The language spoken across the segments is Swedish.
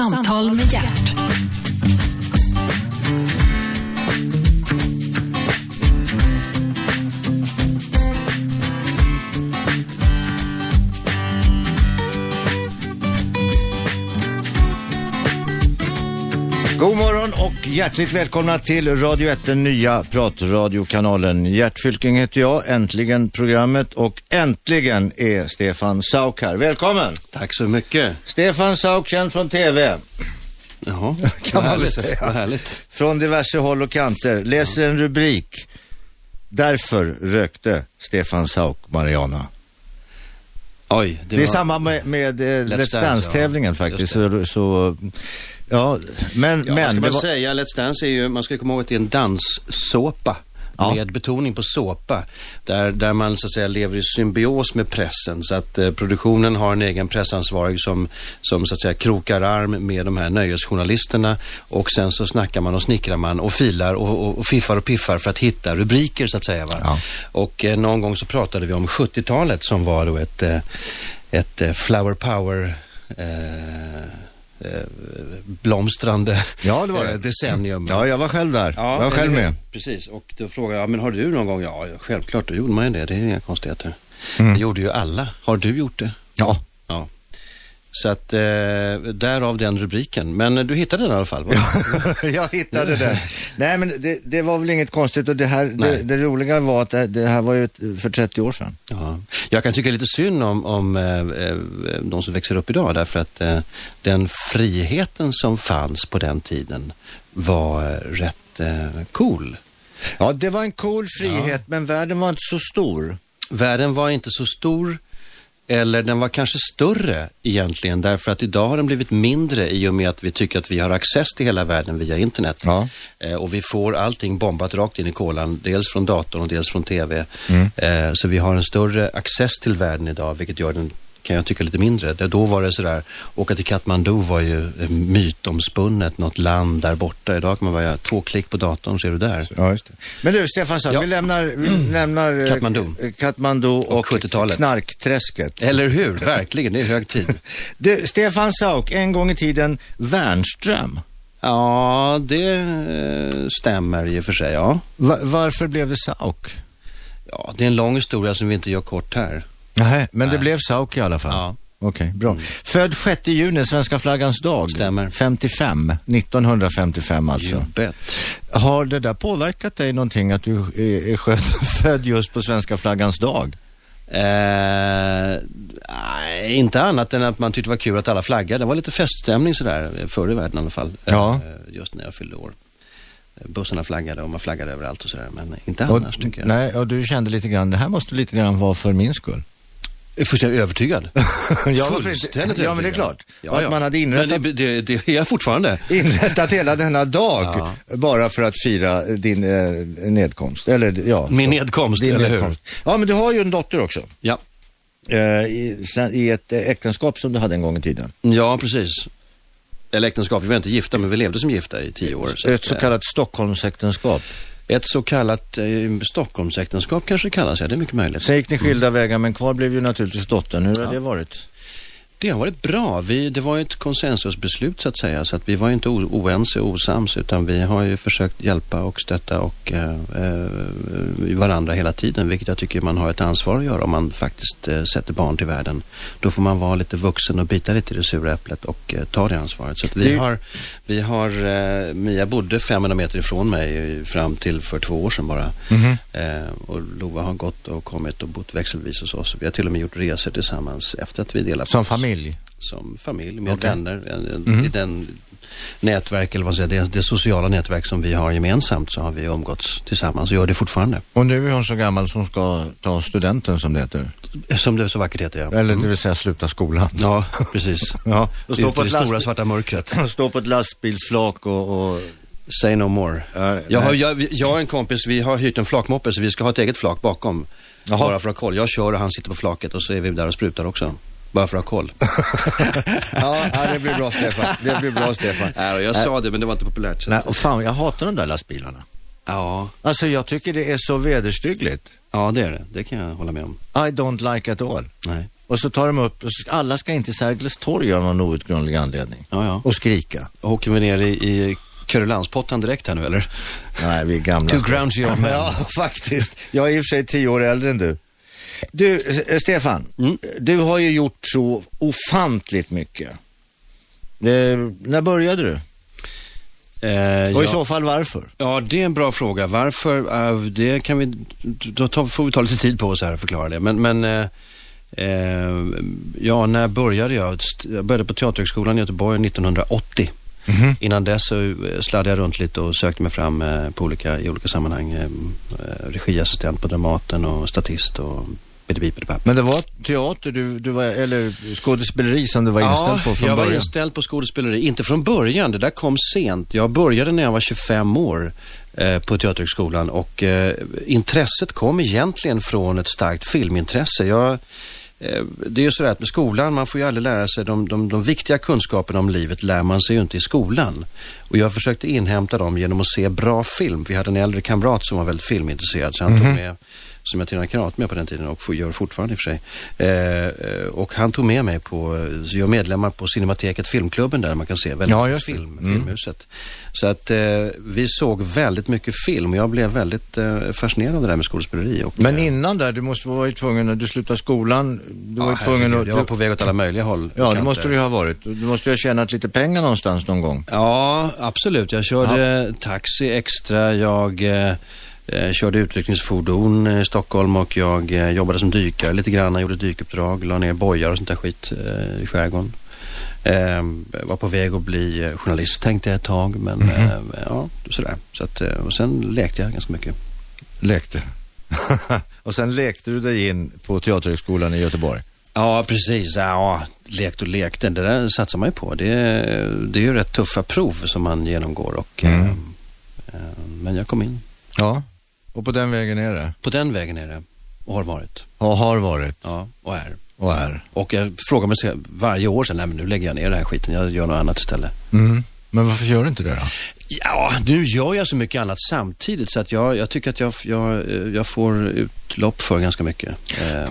Samtal med hjärt. God morgon och hjärtligt välkomna till Radio 1, den nya pratradiokanalen. Gert Fylking heter jag, äntligen programmet och äntligen är Stefan Sauk här. Välkommen! Tack så mycket. Stefan Sauk, känd från TV. Jaha, Kan man härligt. säga. Härligt. Från diverse håll och kanter. Läser en rubrik. Därför rökte Stefan Sauk Mariana. Oj, det, Det är var... samma med, med eh, Let's Dance, Dance-tävlingen ja. faktiskt. Så, så, ja, men, Ja, vad ska men man var, säga? Let's Dance är ju, man ska komma ihåg att det är en danssåpa. Ja. Med betoning på såpa. Där, där man så att säga lever i symbios med pressen. Så att eh, produktionen har en egen pressansvarig som, som så att säga krokar arm med de här nöjesjournalisterna. Och sen så snackar man och snickrar man och filar och, och, och fiffar och piffar för att hitta rubriker så att säga. Va? Ja. Och eh, någon gång så pratade vi om 70-talet som var då ett, eh, ett eh, flower power eh, blomstrande Ja, det var det. eh, decennium. ja, jag var själv där. jag var själv med. Precis, och då frågade jag, men har du någon gång? Ja, självklart, då gjorde man ju det. Det är inga konstigheter. Mm. Det gjorde ju alla. Har du gjort det? Ja, Ja. Så att, eh, därav den rubriken. Men eh, du hittade den i alla fall, jag hittade det. Nej, men det, det var väl inget konstigt och det här, det, det roliga var att det, det här var ju för 30 år sedan. Ja. Jag kan tycka lite synd om, om eh, eh, de som växer upp idag därför att eh, den friheten som fanns på den tiden var eh, rätt eh, cool. Ja, det var en cool frihet, men världen var inte så stor. Världen var inte så stor eller den var kanske större egentligen därför att idag har den blivit mindre i och med att vi tycker att vi har access till hela världen via internet. Ja. Eh, och vi får allting bombat rakt in i kolan, dels från datorn och dels från TV. Mm. Eh, så vi har en större access till världen idag, vilket gör den kan jag tycka lite mindre. Då var det sådär, åka till Kathmandu var ju eh, mytomspunnet, något land där borta. Idag kan man bara göra två klick på datorn så är du där. Ja, just det. Men du, Stefan Sauk, Ja. vi lämnar, vi lämnar eh, Kathmandu. eh, Kathmandu och, Och 70-talet. knarkträsket. Eller hur? Verkligen, det är hög tid. Du, Stefan Sauk, en gång i tiden Wernström. Ja, det eh, stämmer i och för sig, ja. Va, varför blev det Sauk? ja. Det är en lång historia som vi inte gör kort här. Nej, men det Nej. blev Sauk i alla fall. Ja. Okej, bra. Född 6 juni, svenska flaggans dag. Stämmer. 55, 1955 alltså. You bet. Har det där påverkat dig någonting att du är, är född, just på svenska flaggans dag? Eh, inte annat än att man tyckte det var kul att alla flaggade. Det var lite feststämning sådär, eh, förr i världen i alla fall. Ja. Eh, just när jag fyllde år. Eh, Bussarna flaggade och man flaggade överallt och sådär. Men inte Och- annars tycker jag. Nej, och du kände lite grann, det här måste lite grann vara för min skull. Är fullständigt övertygad. ja? Fullständigt ja, men det är klart. Ja, att ja. man hade inrättat, Men det, det, det är jag fortfarande. inrättat hela denna dag bara för att fira din eh, nedkomst. Eller ja. Min så. nedkomst, Din eller hur? nedkomst. Ja, men du har ju en dotter också. Ja. Eh, i, I ett eh, äktenskap som du hade en gång i tiden. ja, precis. Eller äktenskap, vi var inte gifta men vi levde som gifta i tio år. Ett att, så eh, kallat Stockholmsäktenskap. Ett så kallat eh, Stockholmsäktenskap kanske det kallas, ja det är mycket möjligt. Sen gick ni skilda vägar, men kvar blev ju naturligtvis dottern. Hur har Ja. det varit? Det har varit bra. Vi, det var ett konsensusbeslut så att säga. Så att vi var inte oense och osams utan vi har ju försökt hjälpa och stötta och eh, eh, varandra hela tiden. Vilket jag tycker man har ett ansvar att göra om man faktiskt eh, sätter barn till världen. Då får man vara lite vuxen och bita lite i det sura äpplet och eh, ta det ansvaret. Så vi Det- har, vi har eh, Mia bodde 500 meter ifrån mig fram till för två år sedan bara. Mhm. Eh, och Lova har gått och kommit och bott växelvis hos oss. Vi har till och med gjort resor tillsammans efter att vi delar på Som oss familj? som familj med Okej. vänner. Mhm. I den nätverk, eller vad säger det, det sociala nätverk som vi har gemensamt så har vi umgåtts tillsammans och gör det fortfarande. Och nu är hon så gammal som ska ta studenten som det heter. Som det så vackert heter, ja. Eller det vill säga sluta skolan. Ja, precis. Ja, och Det, stå på det ett, stora lastbil, svarta mörkret. stå på ett lastbilsflak och... och Say no more. Ja, Jag, har, jag, jag och en kompis, vi har hyrt en flakmoppe så vi ska ha ett eget flak bakom. Jaha. Bara för att ha koll. Jag kör och han sitter på flaket och så är vi där och sprutar också. Bara för att ha koll. ja, det blir bra Stefan. Det blir bra Stefan. Nej, jag sa det men det var inte populärt. Nej, och fan, jag hatar de där lastbilarna. ja, Alltså jag tycker det är så vederstyggligt. ja, det är det. Det kan jag hålla med om. I don't like at all. Nej. Och så tar de upp, alla ska in till Sergels torg av någon outgrundlig anledning. Ja, ja. Och skrika. Åker vi ner i, i Kurrelandspottan direkt här nu eller? Nej, vi är gamla. To ground men. Ja, faktiskt. Jag är i och för sig tio år äldre än du. Du, eh, Stefan. Mm. Du har ju gjort så ofantligt mycket. Eh, när började du? Eh, Och i ja. så fall varför? Ja, det är en bra fråga. Varför? Eh, det kan vi, då tar, får vi ta lite tid på oss här att förklara det. Men, men ja, när började jag? Jag började på Teaterhögskolan i Göteborg 1980. Innan dess så sladdade jag runt lite och sökte mig fram på olika, i olika sammanhang. Regiassistent på Dramaten och statist och. Men det var teater, du, du var, eller skådespeleri som du var inställd på från jag var början? inställd på skådespeleri. Inte från början, det där kom sent. Jag började när jag var 25 år eh, på Teaterhögskolan och eh, intresset kom egentligen från ett starkt filmintresse. Jag, eh, det är ju sådär att med skolan, man får ju aldrig lära sig de, de, de viktiga kunskaperna om livet lär man sig ju inte i skolan. Och jag försökte inhämta dem genom att se bra film. Vi hade en äldre kamrat som var väldigt filmintresserad så han Mhm. tog med som jag tränade karate med på den tiden och gör fortfarande i och för sig. Eh, eh, och han tog med mig på, så jag är medlemmar på Cinemateket Filmklubben där man kan se väldigt Ja, mycket det. film, Mm. Filmhuset. Så att eh, vi såg väldigt mycket film och jag blev väldigt eh, fascinerad av det där med skådespeleri. Men eh, innan där, du måste vara tvungen, när du slutade skolan, du var ja, tvungen herregud, att... Jag var på väg åt alla möjliga håll. Ja, det måste du ju ha varit. Du måste ju ha tjänat lite pengar någonstans någon gång. Ja, absolut. Jag körde taxi extra. Jag eh, eh, körde utryckningsfordon i Stockholm och jag eh, jobbade som dykare lite grann. Jag gjorde dykuppdrag, la ner bojar och sånt där skit eh, i skärgården. Eh, var på väg att bli eh, journalist tänkte jag ett tag, men eh, ja, sådär. Så att, eh, och sen lekte jag ganska mycket. Lekte. och sen lekte du dig in på Teaterhögskolan i Göteborg. Ja, precis. Ja, lekt och lekte. Det där satsar man ju på. Det, det är ju rätt tuffa prov som man genomgår. Och, Mm. eh, eh, men jag kom in. Ja. Och på den vägen är det. På den vägen är det och har varit. Och har varit Ja, och är. och är. Och jag frågar mig varje år sedan, nej men nu lägger jag ner den här skiten, jag gör något annat istället. Mm. Men varför gör du inte det då? Ja, nu gör jag så mycket annat samtidigt så att jag, jag tycker att jag, jag, jag får utlopp för ganska mycket. Eh,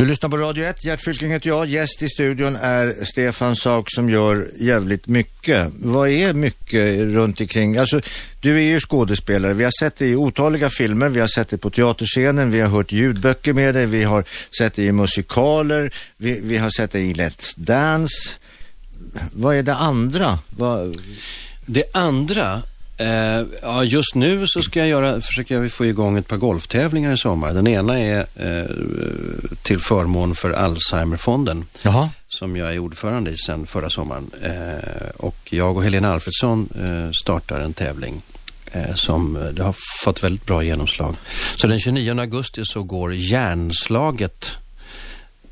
du lyssnar på Radio 1, Gert Fylking heter jag. Gäst i studion är Stefan Sauk som gör jävligt mycket. Vad är mycket runt omkring? Alltså, du är ju skådespelare. Vi har sett dig i otaliga filmer, vi har sett dig på teaterscenen, vi har hört ljudböcker med dig, vi har sett dig i musikaler, vi, vi har sett dig i Let's Dance. Vad är det andra? Vad... Det andra, eh, ja, just nu så ska jag göra, försöker jag få igång ett par golftävlingar i sommar. Den ena är eh, till förmån för Alzheimerfonden. Jaha. som jag är ordförande i sedan förra sommaren. Eh, och jag och Helena Alfredsson eh, startar en tävling eh, som eh, det har fått väldigt bra genomslag. Så den 29 augusti så går hjärnslaget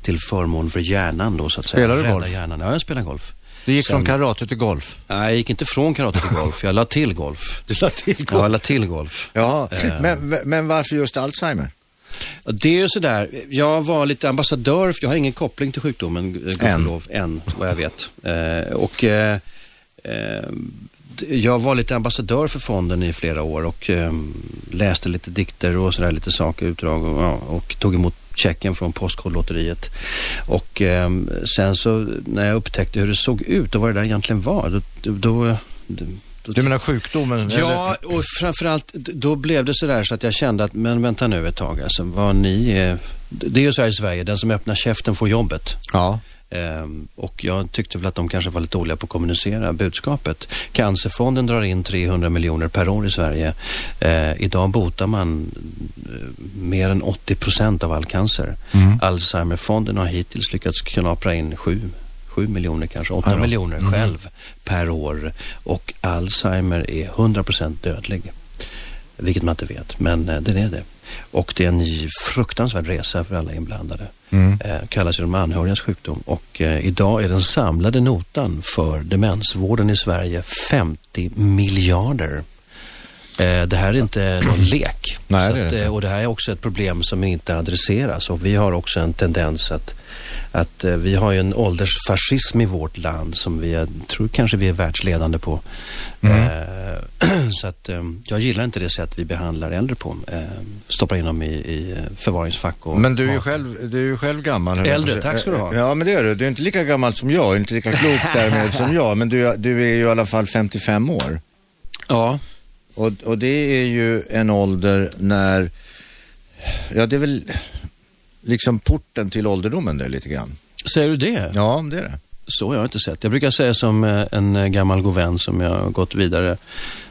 till förmån för hjärnan då så att säga. Spelar du golf? Hjärnan. Ja, jag spelar golf. Du gick Sen- från karate till golf. Nej, jag gick inte från karate till golf. Jag la till golf. Du la till Ja, jag la till golf. Jaha, Eh. men, men varför just Alzheimer? Det är ju sådär, jag var lite ambassadör, jag har ingen koppling till sjukdomen, eh, gudskelov, än vad jag vet. Eh, och eh, eh, jag var lite ambassadör för fonden i flera år och eh, läste lite dikter och sådär, lite saker, utdrag och, ja, och tog emot checken från Postkodlotteriet. Och eh, sen så när jag upptäckte hur det såg ut och vad det där egentligen var, då, då, då, Du menar sjukdomen? Ja, eller? och framförallt då blev det sådär så att jag kände att, men vänta nu ett tag, alltså vad ni är... Det är ju så här i Sverige, den som öppnar käften får jobbet. Ja. Ehm, och jag tyckte väl att de kanske var lite dåliga på att kommunicera budskapet. Cancerfonden drar in 300 miljoner per år i Sverige. Eh, idag botar man eh, mer än 80 procent av all cancer. Mm. Alzheimerfonden har hittills lyckats knapra in 7 7 miljoner kanske, 8 Ja då. miljoner Mm. själv per år. Och Alzheimer är 100 procent dödlig. Vilket man inte vet, men eh, det är det. Och det är en fruktansvärd resa för alla inblandade. Mm. Eh, kallas ju de anhörigas sjukdom. Och eh, idag är den samlade notan för demensvården i Sverige 50 miljarder. Eh, det här är inte någon lek. Nej, det att, det eh, och det här är också ett problem som inte adresseras. Och vi har också en tendens att, att eh, vi har ju en åldersfascism i vårt land som vi är, tror kanske vi är världsledande på. Mm. Så att jag gillar inte det sätt vi behandlar äldre på. Stoppar in dem i, i förvaringsfack och Men du är ju själv, du är ju själv gammal. Äldre, tack ska du ha. Ja, men det är du. Du är inte lika gammal som jag, inte lika klok därmed som jag, men du, du är ju i alla fall 55 år. Ja, Och, och det är ju en ålder när, ja det är väl liksom porten till ålderdomen det lite grann. säger du det? Ja, det är det. Så har jag inte sett. Jag brukar säga som eh, en eh, gammal god vän som jag har gått vidare,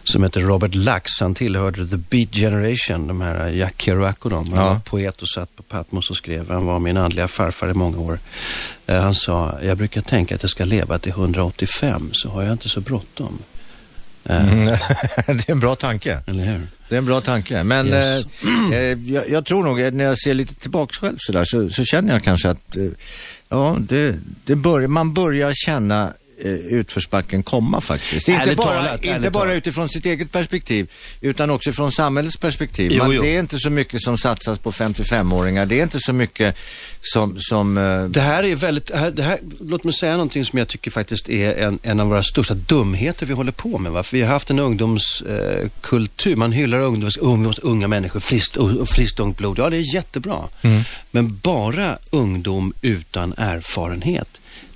som heter Robert Lax. Han tillhörde The Beat Generation, de här eh, Jack Kerouac och dem. Han Ja. var poet och satt på Patmos och skrev. Han var min andliga farfar i många år. Han sa, jag brukar tänka att jag ska leva till 185, så har jag inte så bråttom. Eh, Mm. det är en bra tanke. Eller hur? Det är en bra tanke. Men Yes. eh, eh, jag, jag tror nog, eh, när jag ser lite tillbaka själv så, där, så, så känner jag kanske att eh, ja, det, det bör, man börjar känna eh, utförsbacken komma faktiskt. Inte Ärligt bara, talat, inte bara talat. utifrån sitt eget perspektiv, utan också från samhällets perspektiv. Jo, Man, jo. Det är inte så mycket som satsas på 55-åringar. Det är inte så mycket som... som eh, Det här är väldigt, här, det här, låt mig säga någonting som jag tycker faktiskt är en, en av våra största dumheter vi håller på med. Va? För vi har haft en ungdomskultur, eh, man hyllar ungdoms, ungdoms, unga människor, friskt, friskt ungt blod. Ja, det är jättebra. Men bara ungdom utan erfarenhet,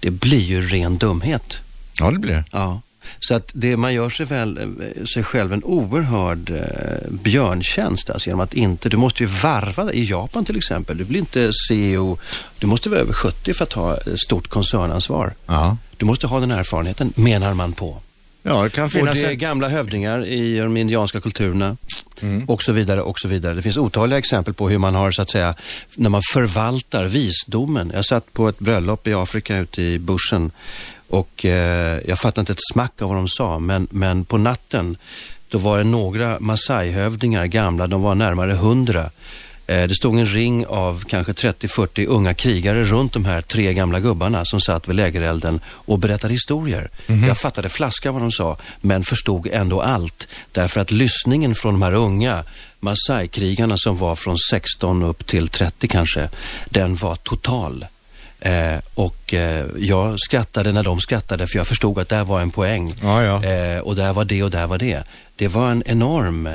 det blir ju ren dumhet. ja, det blir det. Ja. Så att det, man gör sig, väl, eh, sig själv en oerhörd eh, björntjänst alltså, genom att inte, du måste ju varva. I Japan till exempel, du blir inte CEO, du måste vara över 70 för att ha ett stort koncernansvar. Ja. Du måste ha den erfarenheten, menar man på. Ja, det kan Och finnas det är gamla hövdingar i de indianska kulturerna Mm. och så vidare och så vidare. Det finns otaliga exempel på hur man har så att säga, när man förvaltar visdomen. Jag satt på ett bröllop i Afrika ute i bushen och eh, jag fattade inte ett smack av vad de sa, men, men på natten då var det några Masai-hövdingar, gamla, de var närmare hundra. Eh, Det stod en ring av kanske 30-40 unga krigare runt de här tre gamla gubbarna som satt vid lägerelden och berättade historier. Jag fattade flaska vad de sa, men förstod ändå allt. Därför att lyssningen från de här unga Masai-krigarna som var från 16 upp till 30 kanske, den var total. Eh, och eh, jag skrattade när de skrattade för jag förstod att där var en poäng. Ja, ja. Eh, och där var det och där var det. Det var en enorm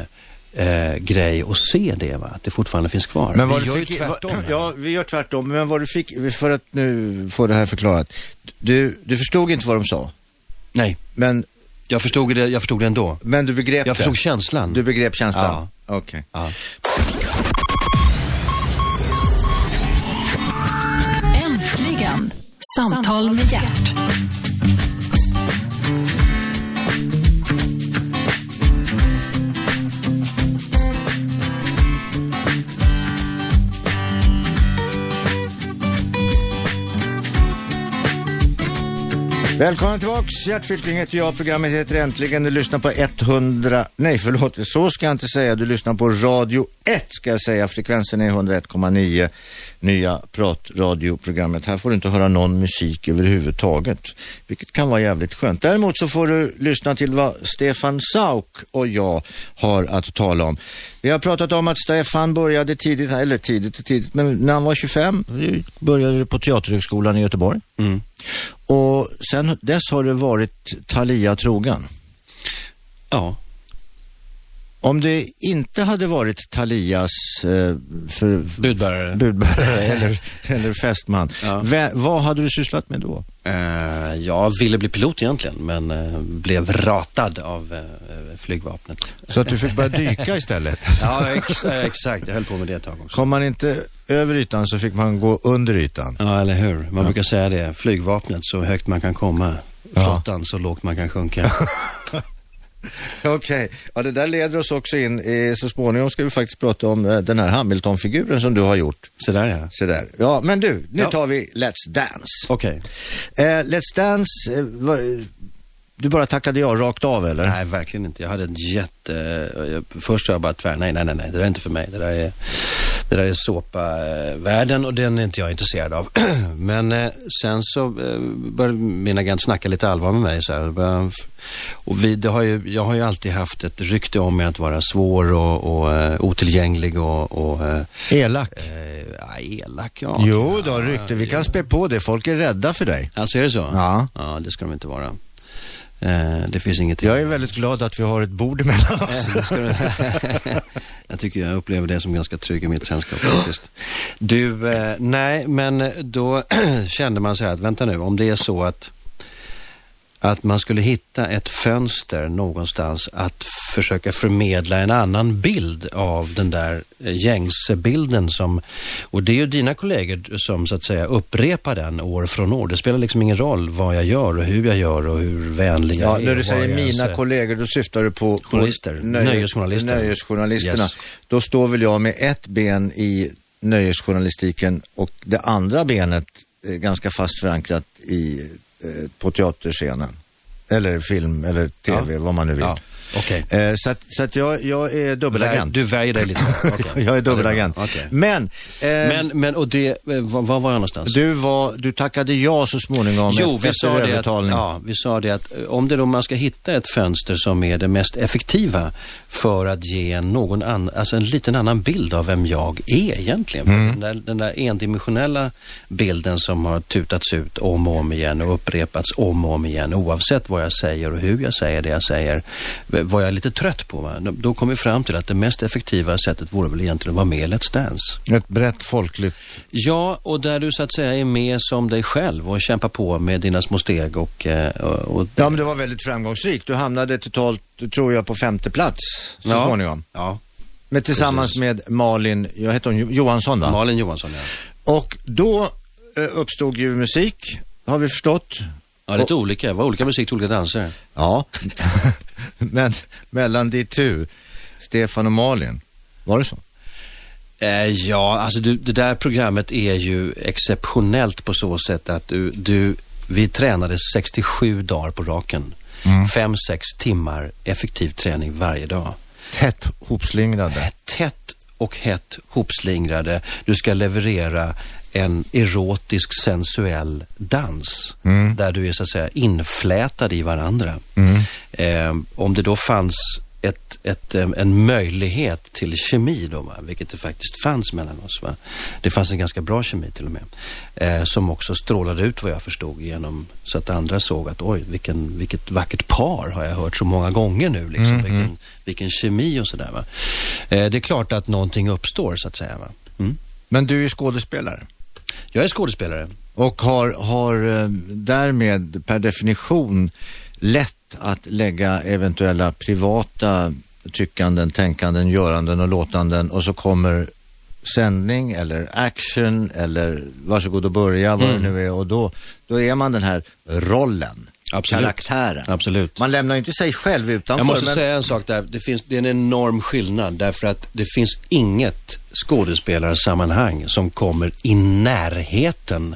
eh, grej att se det, va? att det fortfarande finns kvar. Men vad vi du gör ju fick, tvärtom. här. ja, vi gör tvärtom. Men vad du fick, för att nu få det här förklarat. Du, du förstod inte vad de sa, Nej, men, jag förstod det, jag förstod det ändå. men du begrep Jag det. förstod känslan. Du begrep känslan? Okej. Ja. Äntligen! Samtal med hjärt. Välkommen tillbaks. Gert Fylking heter jag. Programmet heter Äntligen. Du lyssnar på 100... Nej, förlåt. Så ska jag inte säga. Du lyssnar på Radio 1 ska jag säga. Frekvensen är 101,9. Nya pratradioprogrammet. Här får du inte höra någon musik överhuvudtaget. Vilket kan vara jävligt skönt. Däremot så får du lyssna till vad Stefan Sauk och jag har att tala om. Vi har pratat om att Stefan började tidigt, eller tidigt och tidigt, men när han var 25 började på Teaterhögskolan i Göteborg. Mm. Och sen dess har det varit Thalia trogen. ja. Om det inte hade varit Thalias eh, för, Budbärare. budbärare eller, eller fästman, Ja. vad hade du sysslat med då? Eh, jag ville bli pilot egentligen, men eh, blev ratad av eh, flygvapnet. Så att du fick börja dyka istället. Ja, ex eh, exakt. Jag höll på med det ett tag också. Kom man inte över ytan så fick man gå under ytan. Ja, eller hur. Man brukar säga det. Flygvapnet, så högt man kan komma. Ja. Flottan, så lågt man kan sjunka. Okej, ja det där leder oss också in i, så småningom ska vi faktiskt prata om eh, den här Hamilton-figuren som du har gjort. Så där ja. Så där. Ja, men du, nu Ja. tar vi Let's Dance. Okej. Eh, Let's Dance, eh, var, du bara tackade ja rakt av eller? Nej, verkligen inte. Jag hade en jätte... jag- Först sa jag bara tvär, nej, nej, nej, nej, det där är inte för mig. Det där är, det där är såpa-världen och den är inte jag intresserad av. Men eh, sen så eh, började min agent snacka lite allvar med mig. Så här, och vi, har ju, jag har ju alltid haft ett rykte om mig att vara svår och, och eh, otillgänglig och, och eh, Elak. eh, ja, elak. Ja. Jo då, rykte. Vi kan spä på det. Folk är rädda för dig. Alltså är det så? Ja. Ja, det ska de inte vara. Eh, det finns inget... Jag är väldigt glad att vi har ett bord emellan oss. Jag tycker jag upplever det som ganska trygg i mitt sällskap faktiskt. Du, eh, nej, men då kände man så här att vänta nu, om det är så att att man skulle hitta ett fönster någonstans att försöka förmedla en annan bild av den där eh, gängse bilden som, och det är ju dina kollegor som så att säga upprepar den år från år. Det spelar liksom ingen roll vad jag gör och hur jag gör och hur vänlig jag Ja, är. när du säger mina säger. kollegor, då syftar du på på Journalister, nöjesjournalister. nöjesjournalisterna. Yes. Då står väl jag med ett ben i nöjesjournalistiken och det andra benet ganska fast förankrat i, på teaterscenen. Eller film eller tv, vad man nu vill. Ja, okej. Eh, så att, så att jag, jag är dubbelagent. Du värjer dig lite. Okej. jag är dubbelagent. Okej. Men, eh, Men, men och det, eh, var, var var jag någonstans? du, var, du tackade ja så småningom Jo, efter vi sa, det att, övertalning. ja, vi sa det att eh, om det då man ska hitta ett fönster som är det mest effektiva för att ge någon an, alltså en liten annan bild av vem jag är egentligen. Mm. Den, där, den där endimensionella bilden som har tutats ut om och om igen och upprepats om och om igen oavsett vad jag säger och hur jag säger det jag säger var jag lite trött på. Va? Då- kom vi fram till att det mest effektiva sättet vore väl egentligen att vara med i Let's Dance. Ett brett folkligt Ja, och där du så att säga är med som dig själv och kämpar på med dina små steg och... eh, och, och Ja, men det var väldigt framgångsrikt. Du hamnade totalt, tror jag, på femte plats så Ja. småningom. Ja, Men tillsammans Precis. med Malin, jag heter hon Jo- Johansson va? Malin Johansson ja. Och då eh, uppstod ju musik, har vi förstått. Ja, lite olika. Det var olika musik till olika danser. Ja, men mellan de tu, Stefan och Malin, var det så? Eh, ja, alltså du, det där programmet är ju exceptionellt på så sätt att du, du vi tränade 67 dagar på raken. Fem, sex timmar effektiv träning varje dag. Tätt hopslingrade. tätt och hett hopslingrade. Du ska leverera en erotisk sensuell dans där du är så att säga inflätad i varandra. Eh, om det då fanns ett, ett, eh, en möjlighet till kemi då, va? vilket det faktiskt fanns mellan oss. Va? Det fanns en ganska bra kemi till och med. Eh, som också strålade ut vad jag förstod genom så att andra såg att oj, vilken, vilket vackert par har jag hört så många gånger nu. Liksom. Vilken, vilken kemi och sådär. Eh, det är klart att någonting uppstår så att säga. Mm. Men du är skådespelare Jag är skådespelare. och har, har eh, därmed per definition lätt att lägga eventuella privata tyckanden, tänkanden, göranden och låtanden och så kommer sändning eller action eller varsågod och börja vad det nu är. Och då, då är man den här rollen, Absolut. karaktären. Absolut. Man lämnar ju inte sig själv utanför. Jag måste men... säga en sak där. Det, finns, det är en enorm skillnad därför att det finns inget skådespelarsammanhang som kommer i närheten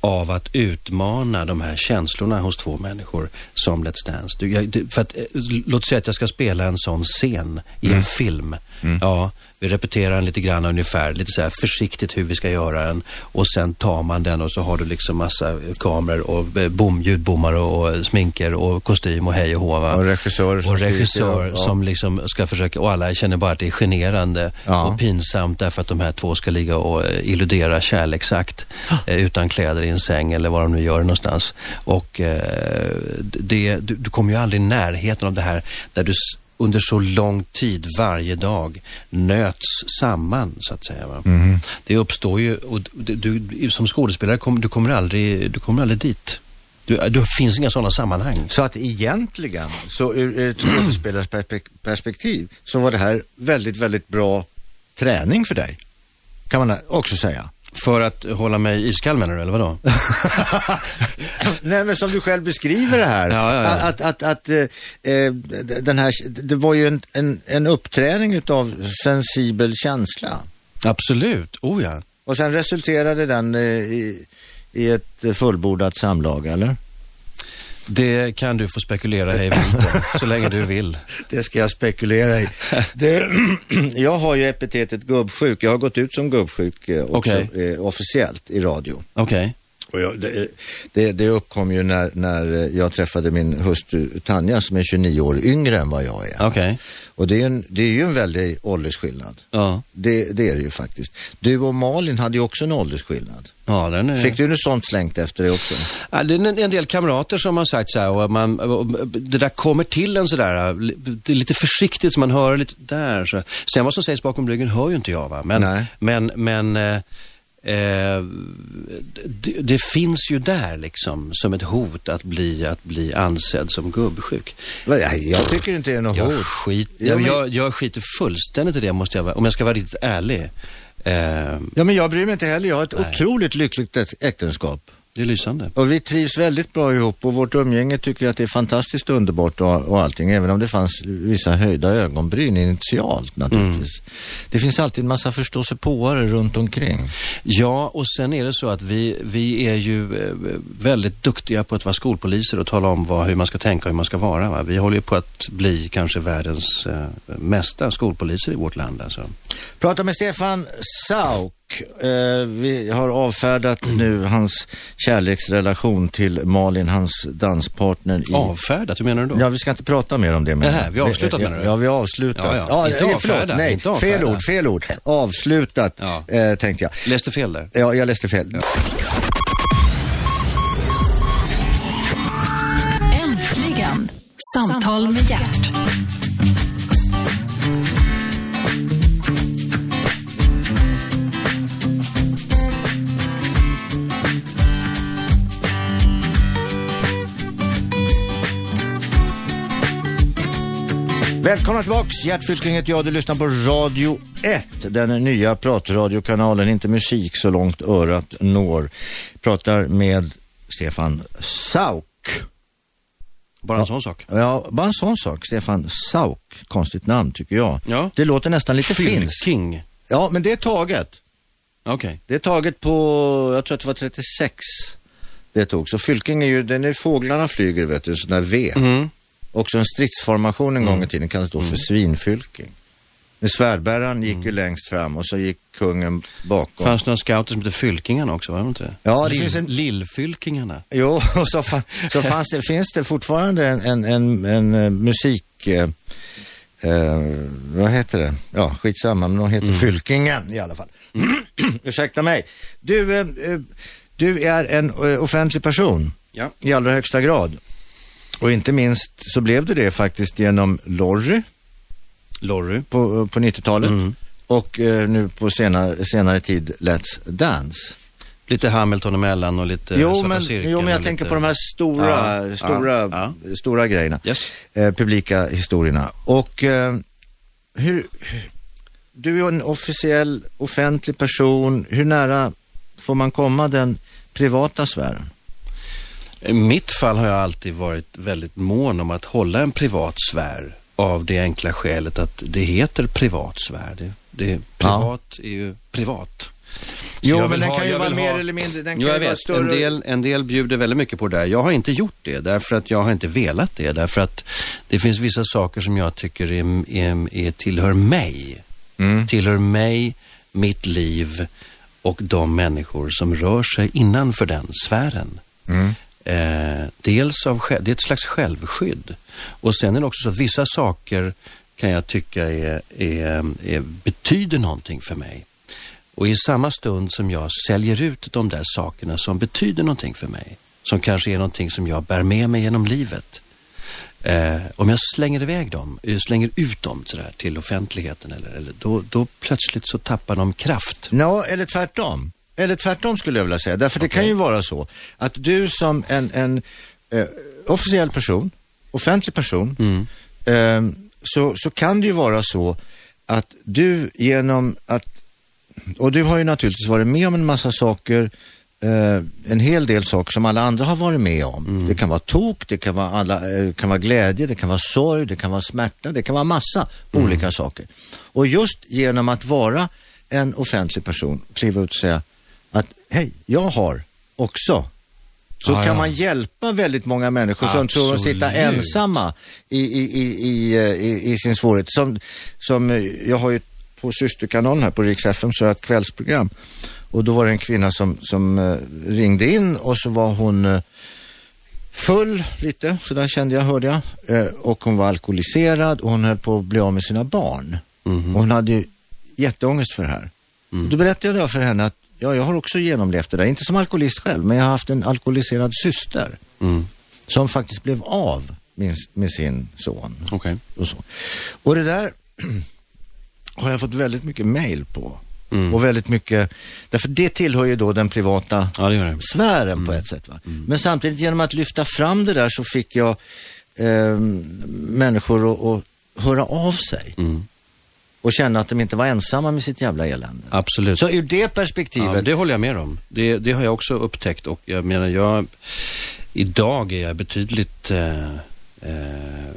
av att utmana de här känslorna hos två människor som Let's Dance. Du, jag, det, för att, eh, låt säga att jag ska spela en sån scen i en film. Ja, vi repeterar den lite grann ungefär, lite så här försiktigt hur vi ska göra den och sen tar man den och så har du liksom massa kameror och eh, bom, ljudbommar och, sminker och kostym och hej och hå. va? Och regissörer som och skriker, regissör ja. som liksom ska försöka, och alla känner bara att det är generande Ja. och pinsamt därför att de här två ska ligga och eh, illudera kärleksakt eh, utan kläder i en säng eller vad de nu gör någonstans. Och eh, det, du, du kommer ju aldrig i närheten av det här där du under så lång tid varje dag nöts samman så att säga. Va? Det uppstår ju, och du, du, som skådespelare kom, du kommer aldrig, du kommer aldrig dit. Du, det finns inga sådana sammanhang. Så att egentligen, så ur ett skådespelarperspektiv, så var det här väldigt, väldigt bra träning för dig. Kan man också säga. För att hålla mig iskall menar du, eller vadå? Nej men som du själv beskriver det här. Ja, ja, ja. Att, att, att eh, eh, den här, det var ju en, en, en uppträning utav sensibel känsla. Absolut, oh ja. Och sen resulterade den eh, i, i ett fullbordat samlag, eller? Det kan du få spekulera om, så länge du vill. Det ska jag spekulera i. Det, jag har ju epitetet gubbsjuk. Jag har gått ut som gubbsjuk eh, också Okej. eh, officiellt i radio. Okej. Och jag, det, det, det uppkom ju när, när jag träffade min hustru Tanja som är 29 år yngre än vad jag är. Okej. Och det är, en, det är ju en väldig åldersskillnad. Ja. Det, det är det ju faktiskt. Du och Malin hade ju också en åldersskillnad. Ja, är... Fick du något sånt slängt efter dig också? Ja, det är en, en del kamrater som har sagt så här och, man, och det där kommer till en sådär, det är lite försiktigt så man hör lite där. Så. Sen vad som sägs bakom ryggen hör ju inte jag va. Men, Nej. men, men eh, det, det finns ju där liksom som ett hot att bli, att bli ansedd som gubbsjuk. Jag, tycker inte det är något Jag, hot. skit, Ja, jag, men- jag, jag skiter fullständigt i det måste jag om jag ska vara riktigt ärlig. Eh, Ja, men jag bryr mig inte heller. Jag har ett otroligt lyckligt äk- äktenskap. Det är lysande. Och vi trivs väldigt bra ihop och vårt umgänge tycker jag att det är fantastiskt underbart och, och allting. Även om det fanns vissa höjda ögonbryn initialt naturligtvis. Det finns alltid en massa förståsigpåare runt omkring. Ja, och sen är det så att vi, vi är ju eh, väldigt duktiga på att vara skolpoliser och tala om vad, hur man ska tänka och hur man ska vara. Va? Vi håller ju på att bli kanske världens eh, mesta skolpoliser i vårt land. Alltså. Prata med Stefan Sauk. Eh, vi har avfärdat nu hans kärleksrelation till Malin, hans danspartner. I... Avfärdat, hur menar du då? Ja, vi ska inte prata mer om det. Men... Nähä, vi har avslutat, ja, menar du? Ja, vi har avslutat. Ja, ja. Inte eh, förlåt, nej, inte fel ord, fel ord. Avslutat, Ja. eh, tänkte jag. Läste fel där. Ja, jag läste fel. Äntligen! Samtal med hjärt. Välkomna tillbaks. Fylking heter jag. Du lyssnar på Radio 1, den nya pratradiokanalen. Inte musik så långt örat når. Pratar med Stefan Sauk. Bara en sån sak. Ja, bara en sån sak. Stefan Sauk. Konstigt namn tycker jag. Ja. Det låter nästan lite finskt. King. Ja, men det är taget. Okej. Det är taget på, jag tror att det var 36 det tog. Så Fylking är ju, den är fåglarna flyger vet du, där V. Mm. Också en stridsformation en gång i tiden kallades då för svinfylking. Men svärdbäraren gick ju längst fram och så gick kungen bakom. Fanns det några scouter som hette Fylkingarna också, var det inte? Ja, det finns en- Lillfylkingarna. Jo, och så, fa- så fanns det, finns det fortfarande en, en, en, en eh, musik... Eh, eh, vad heter det? Ja, skitsamma, men de heter Fylkingen i alla fall. Ursäkta mig. Du, eh, eh, du är en offentlig person Ja. i allra högsta grad. Och inte minst så blev du det faktiskt genom Lorry Lorry. på, på 90-talet Mm. och eh, nu på senare, senare tid Let's Dance. Lite Hamilton emellan och lite Jo Svarta men, Cirkeln jo, men jag tänker lite... på de här stora, Ja, stora, ja, stora grejerna. Yes. Eh, publika historierna. Och eh, hur, hur- du är en officiell, offentlig person. Hur nära får man komma den privata sfären? I mitt fall har jag alltid varit väldigt mån om att hålla en privat sfär av det enkla skälet att det heter privat sfär. Det, det, privat är ju privat. Jo, men den ha- kan ju vara mer ha- eller mindre, den kan Jo, ju jag vara vet. större. En del, en del bjuder väldigt mycket på det där. Jag har inte gjort det därför att jag har inte velat det. Därför att det finns vissa saker som jag tycker är, är, är, tillhör mig. Mm. Tillhör mig, mitt liv och de människor som rör sig innanför den sfären. Mm. Eh, dels av, det är ett slags självskydd. Och sen är det också så att vissa saker kan jag tycka är, är, är, betyder någonting för mig. Och i samma stund som jag säljer ut de där sakerna som betyder någonting för mig, som kanske är någonting som jag bär med mig genom livet. Eh, om jag slänger iväg dem, eh, slänger ut dem sådär, till offentligheten, eller, eller, då, då plötsligt så tappar de kraft. Ja, eller tvärtom. Eller tvärtom skulle jag vilja säga. Därför det kan ju vara så att du som en, en eh, officiell person, offentlig person, Mm. eh, så, så kan det ju vara så att du genom att, och du har ju naturligtvis varit med om en massa saker, eh, en hel del saker som alla andra har varit med om. Det kan vara tok, det kan vara, alla, eh, kan vara glädje, det kan vara sorg, det kan vara smärta, det kan vara massa olika saker. Och just genom att vara en offentlig person, kliva ut och säga att hej, jag har också. Så Ja, kan ja. man hjälpa väldigt många människor som tror att sitta Absolut. ensamma i, i, i, i, eh, i, i sin svårighet. Som, som, eh, jag har ju på systerkanalen här på Rix FM så har jag ett kvällsprogram. Och då var det en kvinna som, som eh, ringde in och så var hon full lite, så där kände jag, hörde jag. Och hon var alkoholiserad och hon höll på att bli av med sina barn. Mhm. Och hon hade ju jätteångest för det här. Mm. Då berättade jag för henne att ja, jag har också genomlevt det där. Inte som alkoholist själv, men jag har haft en alkoholiserad syster Mm. som faktiskt blev av med, med sin son. Okej. Och, så. och det där har jag fått väldigt mycket mail på. Mm. Och väldigt mycket, därför det tillhör ju då den privata Ja, det det. sfären på ett sätt. Va? Men samtidigt genom att lyfta fram det där så fick jag eh, människor att, att höra av sig Mm. Och känna att de inte var ensamma med sitt jävla elände. Absolut. Så ur det Ja, perspektivet, det håller jag med om. Det, det har jag också upptäckt och jag menar, jag, idag är jag betydligt, eh, eh,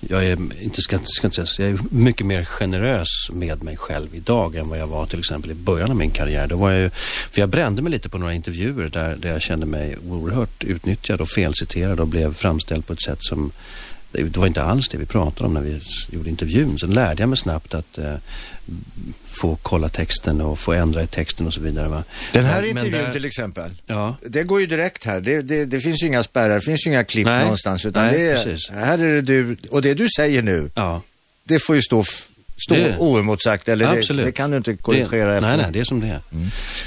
jag är, inte, ska, ska inte säga, jag är mycket mer generös med mig själv idag än vad jag var till exempel i början av min karriär. Då var jag ju, för jag brände mig lite på några intervjuer där, där jag kände mig oerhört utnyttjad och felciterad och blev framställd på ett sätt som det var inte alls det vi pratade om när vi gjorde intervjun. Sen lärde jag mig snabbt att eh, få kolla texten och få ändra i texten och så vidare. Va? den här Men- men intervjun där- till exempel, Ja, det går ju direkt här. Det, det, det finns ju inga spärrar, det finns ju inga klipp Nej. någonstans. Utan Nej, det är, precis. här är det du, och det du säger nu, ja. det får ju stå, stå Det- oemotsagt. Eller det, det kan du inte korrigera det, efter. Nej, nej, det är som det är.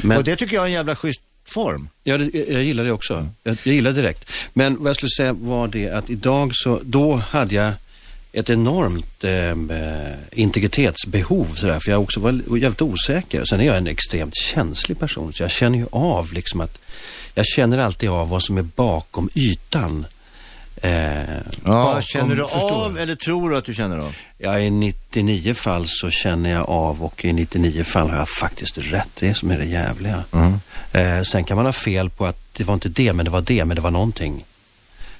Men, Och det tycker jag är en jävla schysst form. ja, det, jag, gillar det också. Jag, jag gillar det direkt. Men vad jag skulle säga var det att idag så, då hade jag ett enormt eh, eh, integritetsbehov sådär, för jag också var jävligt osäker. Sen är jag en extremt känslig person, så jag känner ju av liksom att jag känner alltid av vad som är bakom ytan. Eh, bakom- känner du förstår av eller tror du att du känner av? Ja, i 99 fall så känner jag av och i 99 fall har jag faktiskt rätt. Det är som är det jävliga. Eh, sen kan man ha fel på att det var inte det, men det var det, men det var någonting.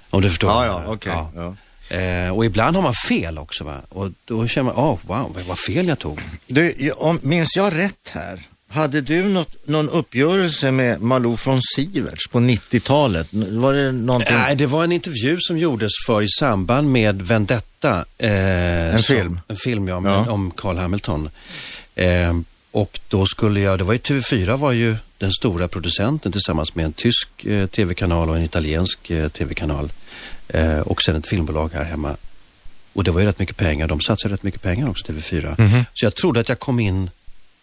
Om du förstår. Ja, ja, okej. Ja. Ja. Eh, och ibland har man fel också va. Och då känner man, oh, wow, vad fel jag tog. Du, om, minns jag rätt här? Hade du något, någon uppgörelse med Malou från Siverts på 90-talet? Var det någonting? Nej, det var en intervju som gjordes för i samband med Vendetta. Eh, En som, film? En film, ja, med, Ja. om Carl Hamilton. Eh, och då skulle jag, det var ju TV4 var ju den stora producenten tillsammans med en tysk eh, tv-kanal och en italiensk eh, tv-kanal. Eh, och sen ett filmbolag här hemma. Och det var ju rätt mycket pengar, de satsade rätt mycket pengar också, TV4. Mhm. Så jag trodde att jag kom in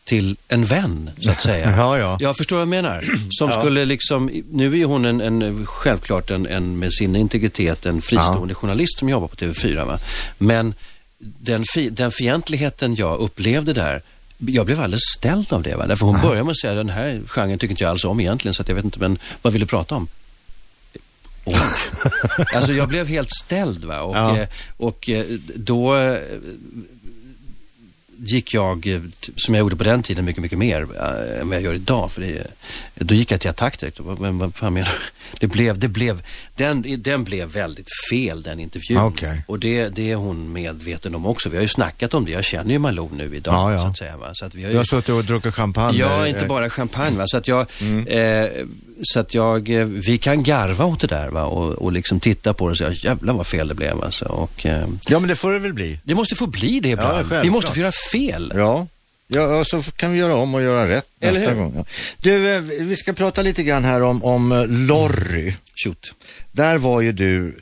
till en vän, så att säga. Ja, ja. Jag förstår vad jag menar. Som Ja. skulle liksom, nu är hon en, en självklart en, en med sin integritet en fristående journalist som jobbar på TV4. Va? Men den, fi, den fientligheten jag upplevde där, jag blev alldeles ställd av det. Va? Därför hon började med att säga den här genren tycker inte jag alls om egentligen så att jag vet inte, men vad vill du prata om? Oj. alltså jag blev helt ställd va? och, Ja. eh, och eh, då eh, gick jag, eh, som jag gjorde på den tiden, mycket, mycket mer äh, än vad jag gör idag. För det, då gick jag till attack direkt. Men vad fan menar du? Det blev, det blev, den, den blev väldigt fel den intervjun. Okej. Och det, det är hon medveten om också. Vi har ju snackat om det. Jag känner ju Malou nu idag. Ja, ja. Så att säga, va? Så att vi har Du ju... har suttit och druckit champagne? Ja, inte eh, bara champagne. Va? Så att jag, Mm. eh, så att jag, eh, vi kan garva åt det där va? Och, och liksom titta på det och säga, jävlar vad fel det blev alltså. Och, eh, Ja, men det får det väl bli. det måste få bli det ibland. självklart. vi måste få göra fel. Ja. Ja, så kan vi göra om och göra rätt Eller nästa hur? gång. Ja. Du, eh, vi ska prata lite grann här om, om Lorry. Shoot. Där var ju du,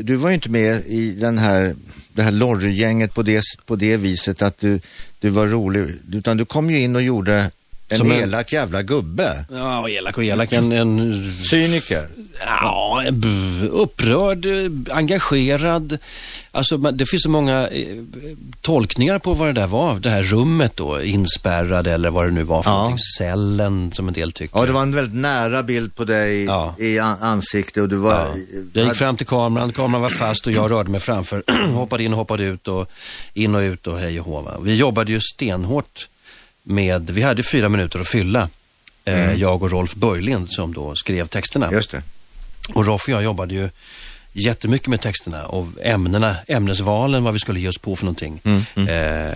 du var ju inte med i den här, det här Lorry-gänget på det, på det viset att du, du var rolig, utan du kom ju in och gjorde en Som en- elak jävla gubbe. Ja, elak och elak. En, en, Cyniker. ja, en upprörd, engagerad. Alltså, det finns så många eh, tolkningar på vad det där var. Det här rummet då, inspärrad eller vad det nu var för Ja. någonting. Cellen, som en del tycker. Ja, det var en väldigt nära bild på dig Ja. i an- ansikte och du var... Ja. Jag gick fram till kameran, kameran var fast och jag rörde mig framför. hoppade in och hoppade ut och in och ut och hej och hå. Vi jobbade ju stenhårt med, vi hade fyra minuter att fylla. Eh, jag och Rolf Börjlind som då skrev texterna. Just det. Och Rolf och jag jobbade ju jättemycket med texterna och ämnena, ämnesvalen, vad vi skulle ge oss på för någonting. Eh,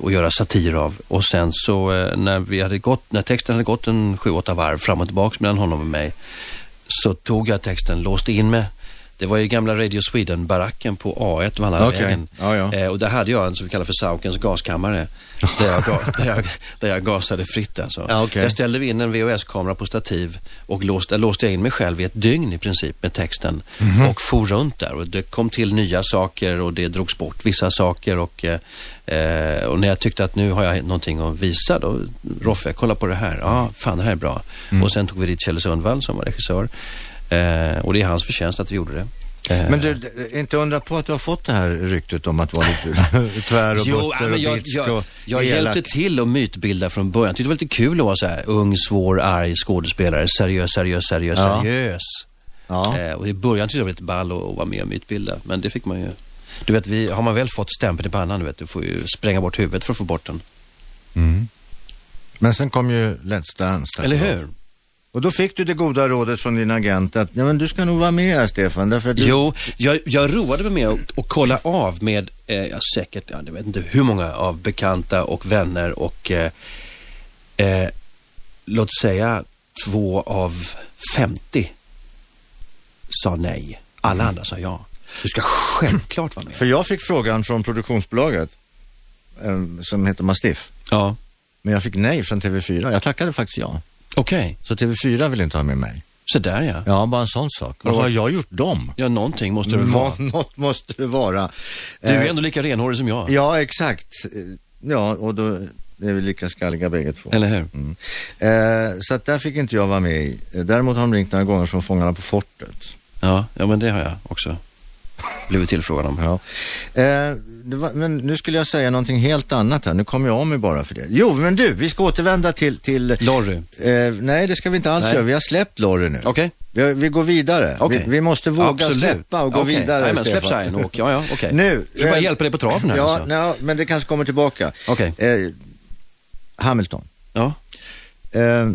och göra satir av. Och sen så eh, när, vi hade gått, när texten hade gått en sju, åtta varv fram och tillbaks mellan honom och mig så tog jag texten, låste in mig, Det var ju gamla Radio Sweden-baracken på A1, Vallavägen. Okej. Ja, ja. Eh, och där hade jag en som vi kallar för Saukens gaskammare. där, jag, där, jag, där jag gasade fritt alltså. Ja, okej. Där ställde vi in en VHS-kamera på stativ och låste, låste jag in mig själv i ett dygn i princip med texten. Mhm. Och for runt där och det kom till nya saker och det drogs bort vissa saker. Och, eh, och när jag tyckte att nu har jag någonting att visa då, Roffe, kolla på det här. Ja, fan det här är bra. Mm. Och sen tog vi dit Kjell Sundvall som var regissör. Eh, och det är hans förtjänst att vi gjorde det. Eh, Men du, inte undra på att du har fått det här ryktet om att vara lite tvär och Jo, butter och jag, bitsk jag, och jag elak. hjälpte till att mytbilda från början. Jag tyckte det var lite kul att vara så här ung, svår, arg skådespelare. Seriös, seriös, seriös, Ja. seriös. Ja. Eh, och i början tyckte jag det var lite ball att vara med och mytbilda. Men det fick man ju. Du vet, vi, har man väl fått stämpeln i pannan, du vet, du får ju spränga bort huvudet för att få bort den. Mm. Men sen kom ju Let's Dance. Eller hur? Och då fick du det goda rådet från din agent att ja, men du ska nog vara med här Stefan. Därför att du... Jo, jag, jag roade mig med att, att kolla av med, eh, ja, säkert, ja, jag vet inte hur många av bekanta och vänner och eh, eh, låt säga två av 50 sa nej. Alla andra sa ja. Du ska självklart vara med. För jag fick frågan från produktionsbolaget eh, som heter Mastiff. Ja, Men jag fick nej från TV4. Jag tackade faktiskt ja. Okej. Så TV4 vill inte ha med mig. Så där ja. Ja, bara en sån sak. Vad har jag gjort dem? Ja, någonting måste det väl vara. Nå- Något måste det vara. Du är Eh, ändå lika renhårig som jag. Ja, exakt. Eh, Ja, och då är vi lika skalliga bägge två. Eller hur? Mm. Eh, så att där fick inte jag vara med i. Däremot har de ringt några gånger från Fångarna på fortet. Ja, ja, men det har jag också blivit tillfrågad om. Ja. Eh, var, men nu skulle jag säga någonting helt annat här. Nu kommer jag av mig bara för det. Jo, men du, vi ska återvända till... till Lorry. eh, nej, det ska vi inte alls Nej. göra. Vi har släppt Lorry nu. Okej. Vi, vi går vidare. Okej. Vi, vi måste våga Absolut. släppa och gå Okej. vidare, Nej, men släpp Stefan. sign och, ja, ja, okej. Nu. Ska bara eh, hjälpa dig på traven här Ja, alltså. nej, men det kanske kommer tillbaka. Okej. Eh, Hamilton. Ja. Eh,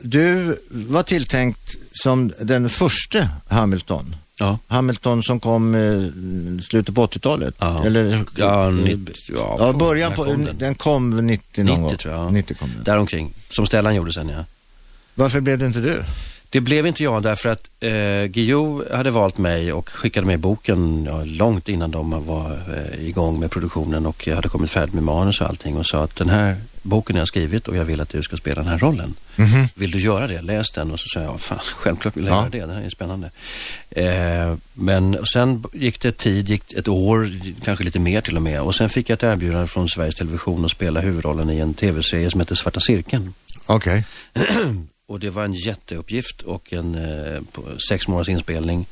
du var tilltänkt som den första Hamilton. Ja. Hamilton som kom eh, slutet på 80-talet. Ja. Eller, Ja, eh, 90, ja, ja, början på, kom den? den? kom 90 någon 90 gång. tror jag. 90 kom den. Däromkring. Som Stellan gjorde sen, ja. Varför blev det inte du? Det blev inte jag därför att eh, Guillou hade valt mig och skickade med boken ja, långt innan de var eh, igång med produktionen och jag hade kommit färdig med manus och allting och sa att den här boken har jag skrivit och jag vill att du ska spela den här rollen. Vill du göra det? Läs den. Och så sa jag, fan, självklart vill jag Ja. göra det. Det här är spännande. Eh, men och sen gick det tid, gick ett år, kanske lite mer till och med. Och sen fick jag ett erbjudande från Sveriges Television att spela huvudrollen i en tv-serie som heter Svarta Cirkeln. Okej. Och det var en jätteuppgift och en eh, sex månaders inspelning.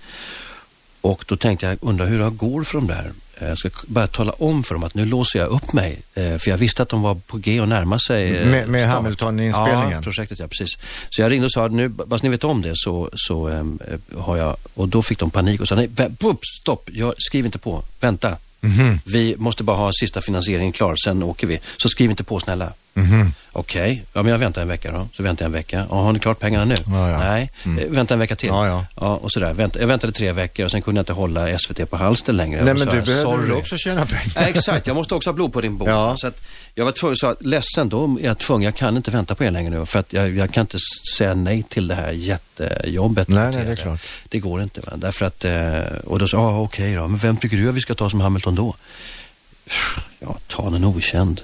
Och då tänkte jag, undrar hur det går för dem där. Eh, Jag ska bara tala om för dem att nu låser jag upp mig. Eh, för jag visste att de var på G och närma sig. eh, Med- med. Hamilton-inspelningen? Ja, projektet ja, precis. Så jag ringde och sa, nu, bara så ni vet om det så, så ehm, eh, har jag, och då fick de panik och sa, nej, bup, stopp, jag, skriv inte på, vänta. Mhm. Vi måste bara ha sista finansieringen klar, sen åker vi. Så skriv inte på snälla. Mhm. Okej, ja, men jag väntar en vecka då. Så väntar jag en vecka. Ja, har ni klart pengarna nu? Ja, ja. Nej, eh, vänta en vecka till. Ja, ja. och sådär. Vänt, jag väntade tre veckor och sen kunde jag inte hålla SVT på halster längre. Nej, men så du behöver väl också tjäna pengar? Ja, exakt, jag måste också ha blod på din bok. Så att jag var tvungen, sa ledsen, då är jag tvungen, jag kan inte vänta på er längre nu. För att jag, jag kan inte säga nej till det här jättejobbet. Nej, nej, det är klart. Det går inte. Va? Därför att, eh, och då sa jag, ah, okej då, men vem tycker du att vi ska ta som Hamilton då? Ja, ta någon okänd,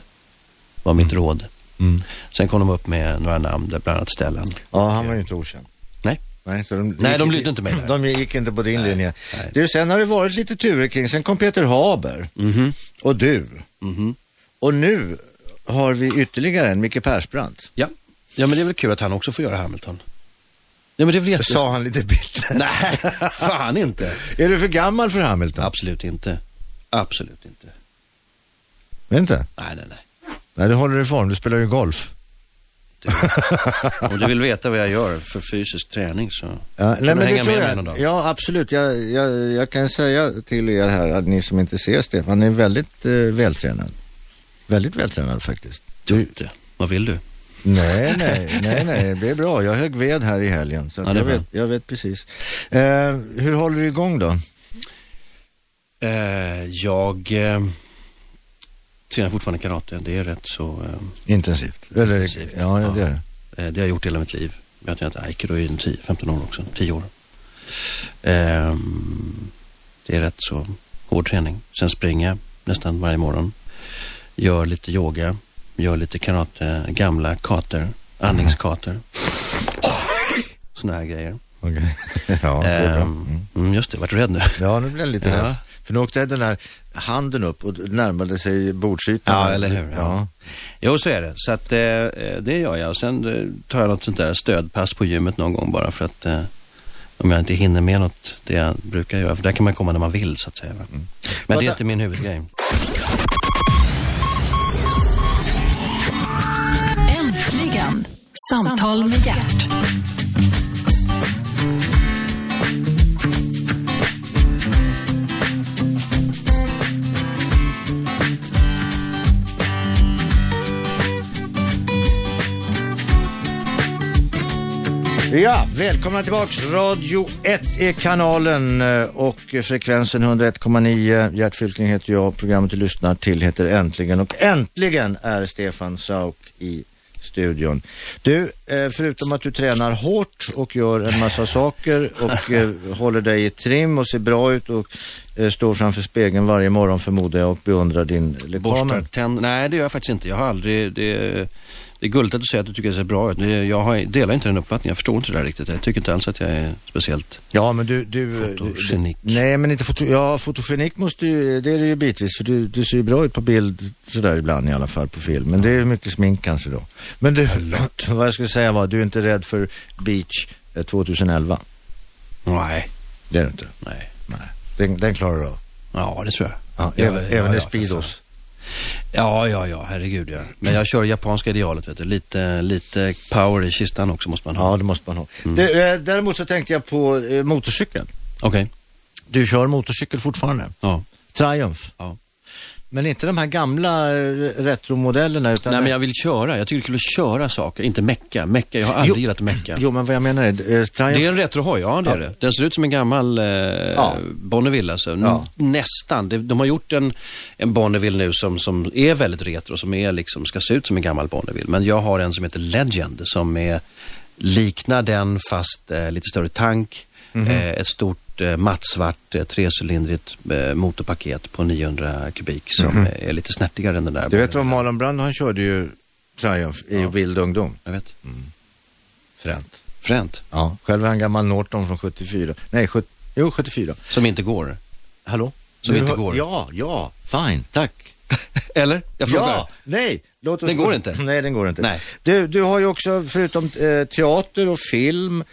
var mitt råd. Mm. Sen kom de upp med några namn, bland annat Stellan. Ja, han var ju inte okänd. Nej. Nej, så de, Nej, de lydde inte mig där. De gick inte på din linje. nej. Du, sen har det varit lite turer kring. Sen kom Peter Haber Mhm. och du. Mhm. Och nu har vi ytterligare en, Micke Persbrandt. Ja. ja, men det är väl kul att han också får göra Hamilton. Ja, men det är väl jätte... Sa han lite bitter. Nej, fan inte. Är du för gammal för Hamilton? Absolut inte. Absolut inte. Är inte? Nej, nej, nej. Nej, du håller i form. Du spelar ju golf. Om du vill veta vad jag gör för fysisk träning så Ja, kan nej, du men det hänga tror med mig dag. Ja, absolut. Jag, jag, jag kan säga till er här, att ni som inte ser Stefan, han är väldigt eh, vältränad. Väldigt vältränad faktiskt. Du, vad vill du? Nej, nej, nej, nej, det är bra. Jag högg ved här i helgen, så Ja, jag, vet, jag vet precis. Eh, hur håller du igång då? Eh, jag eh, tränar fortfarande karate. Det är rätt så... Eh, Intensivt? Eller, Intensivt, ja, ja. det är det. eh, det har jag gjort hela mitt liv. Jag har tränat aikido i 10-15 år också. 10 år. Ehm, det är rätt så hård träning. Sen springer jag nästan varje morgon. Gör lite yoga, gör lite karate, gamla kater, andningskater. Sådana här grejer. Okej. ja, det är bra. Ehm, mm, just det, vart du rädd nu? Ja, nu blev jag lite Ja. rädd. För nu åkte den där handen upp och närmade sig bordsytan. Ja, eller hur? Ja. Jo, så är det. Så att, eh, det gör jag. Och sen eh, tar jag något sånt där stödpass på gymmet någon gång bara för att eh, om jag inte hinner med något, det jag brukar göra. För där kan man komma när man vill, så att säga. va. Men det är inte min huvudgrej. Äntligen! Samtal med hjärt. Ja, välkomna tillbaks. Radio 1 är kanalen eh, och frekvensen 101,9. Gert Fylking heter jag. Programmet du lyssnar till heter Äntligen och äntligen är Stefan Sauk i studion. Du, eh, förutom att du tränar hårt och gör en massa saker och eh, håller dig i trim och ser bra ut och står framför spegeln varje morgon förmodar jag och beundrar din Borstar lekamen. tänd... Nej, det gör jag faktiskt inte. Jag har aldrig... Det, det är gulligt att du säger att du tycker det ser bra ut. Jag har, delar inte den uppfattningen. Jag förstår inte det där riktigt. Jag tycker inte alls att jag är speciellt... Ja, men du... du Fotogenik. Du, nej, men inte foto, ja, fotogenik måste ju, det är det ju bitvis, för du, du ser ju bra ut på bild sådär ibland i alla fall på film. Men det är mycket smink kanske då. Men du, vad jag skulle säga var, du är inte rädd för Beach eh, 2011? Nej, Det är du inte? nej. Den, den klarar du av? Ja, det tror jag. Ja, även, ja, även ja, i Speedos? Ja, ja, ja, herregud ja. Men jag kör japanska idealet, vet du. Lite, lite power i kistan också måste man ha. Ja, det måste man ha. Du, eh, däremot så tänkte jag på eh, motorcykel. Okej, Du kör motorcykel fortfarande? ja. Triumph? Ja. Men inte de här gamla eh, retromodellerna utan... Nej, men jag vill köra. Jag tycker det är kul att köra saker, inte mecka. Mecka, jag har aldrig Jo. gillat att mecka. Jo, men vad jag menar är, eh, Triumph... Det är en retrohoj, ja det är det. Den ser ut som en gammal eh, Ja. Bonneville alltså. Ja. Nästan. De, de har gjort en, en Bonneville nu som, som är väldigt retro, som är liksom, ska se ut som en gammal Bonneville. Men jag har en som heter Legend som är, liknar den fast eh, lite större tank. Mhm. Eh, ett stort eh, mattsvart eh, trecylindrigt motorpaket på 900 kubik som eh, är lite snärtigare än den där. Du vet vad. Marlon Brando, han körde ju Triumph i vild ungdom. Jag vet. Fränt. Fränt. Ja, själv är han gammal Norton från 74. Nej, 70, jo 74. Som inte går. Hallå? Som Nu inte hör- går. Ja, ja, fine, tack. Eller? Jag frågar. Ja, nej. Låt oss Den går inte. Nej, den går inte. Nej. Du, du har ju också, förutom eh, teater och film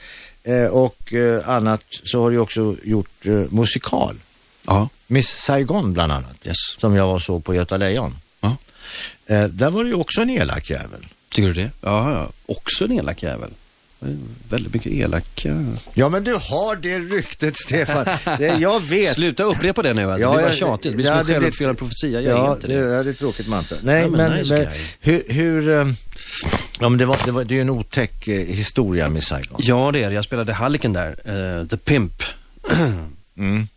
eh, och eh, annat, så har du också gjort eh, musikal. Ja. Miss Saigon bland annat. Yes. Som jag var så på Göta Lejon. Ja. Där var du ju också en elak jävel. Tycker du det? Ja, ja. Också en elak jävel. Väldigt mycket elaka. Ja, men du har det ryktet, Stefan. Det, jag vet. Sluta upprepa det nu. Ja, det blir bara tjatigt. Det blir som en självuppfyllande profetia. Jag ja, inte det. det. är ett tråkigt mantra. Nej, Ja, men men, nice men hur, hur ja, men det, var, det, var, det är ju en otäck eh, historia med Saigon. Ja, det är det. Jag spelade Halliken där. Eh, The Pimp. Mm.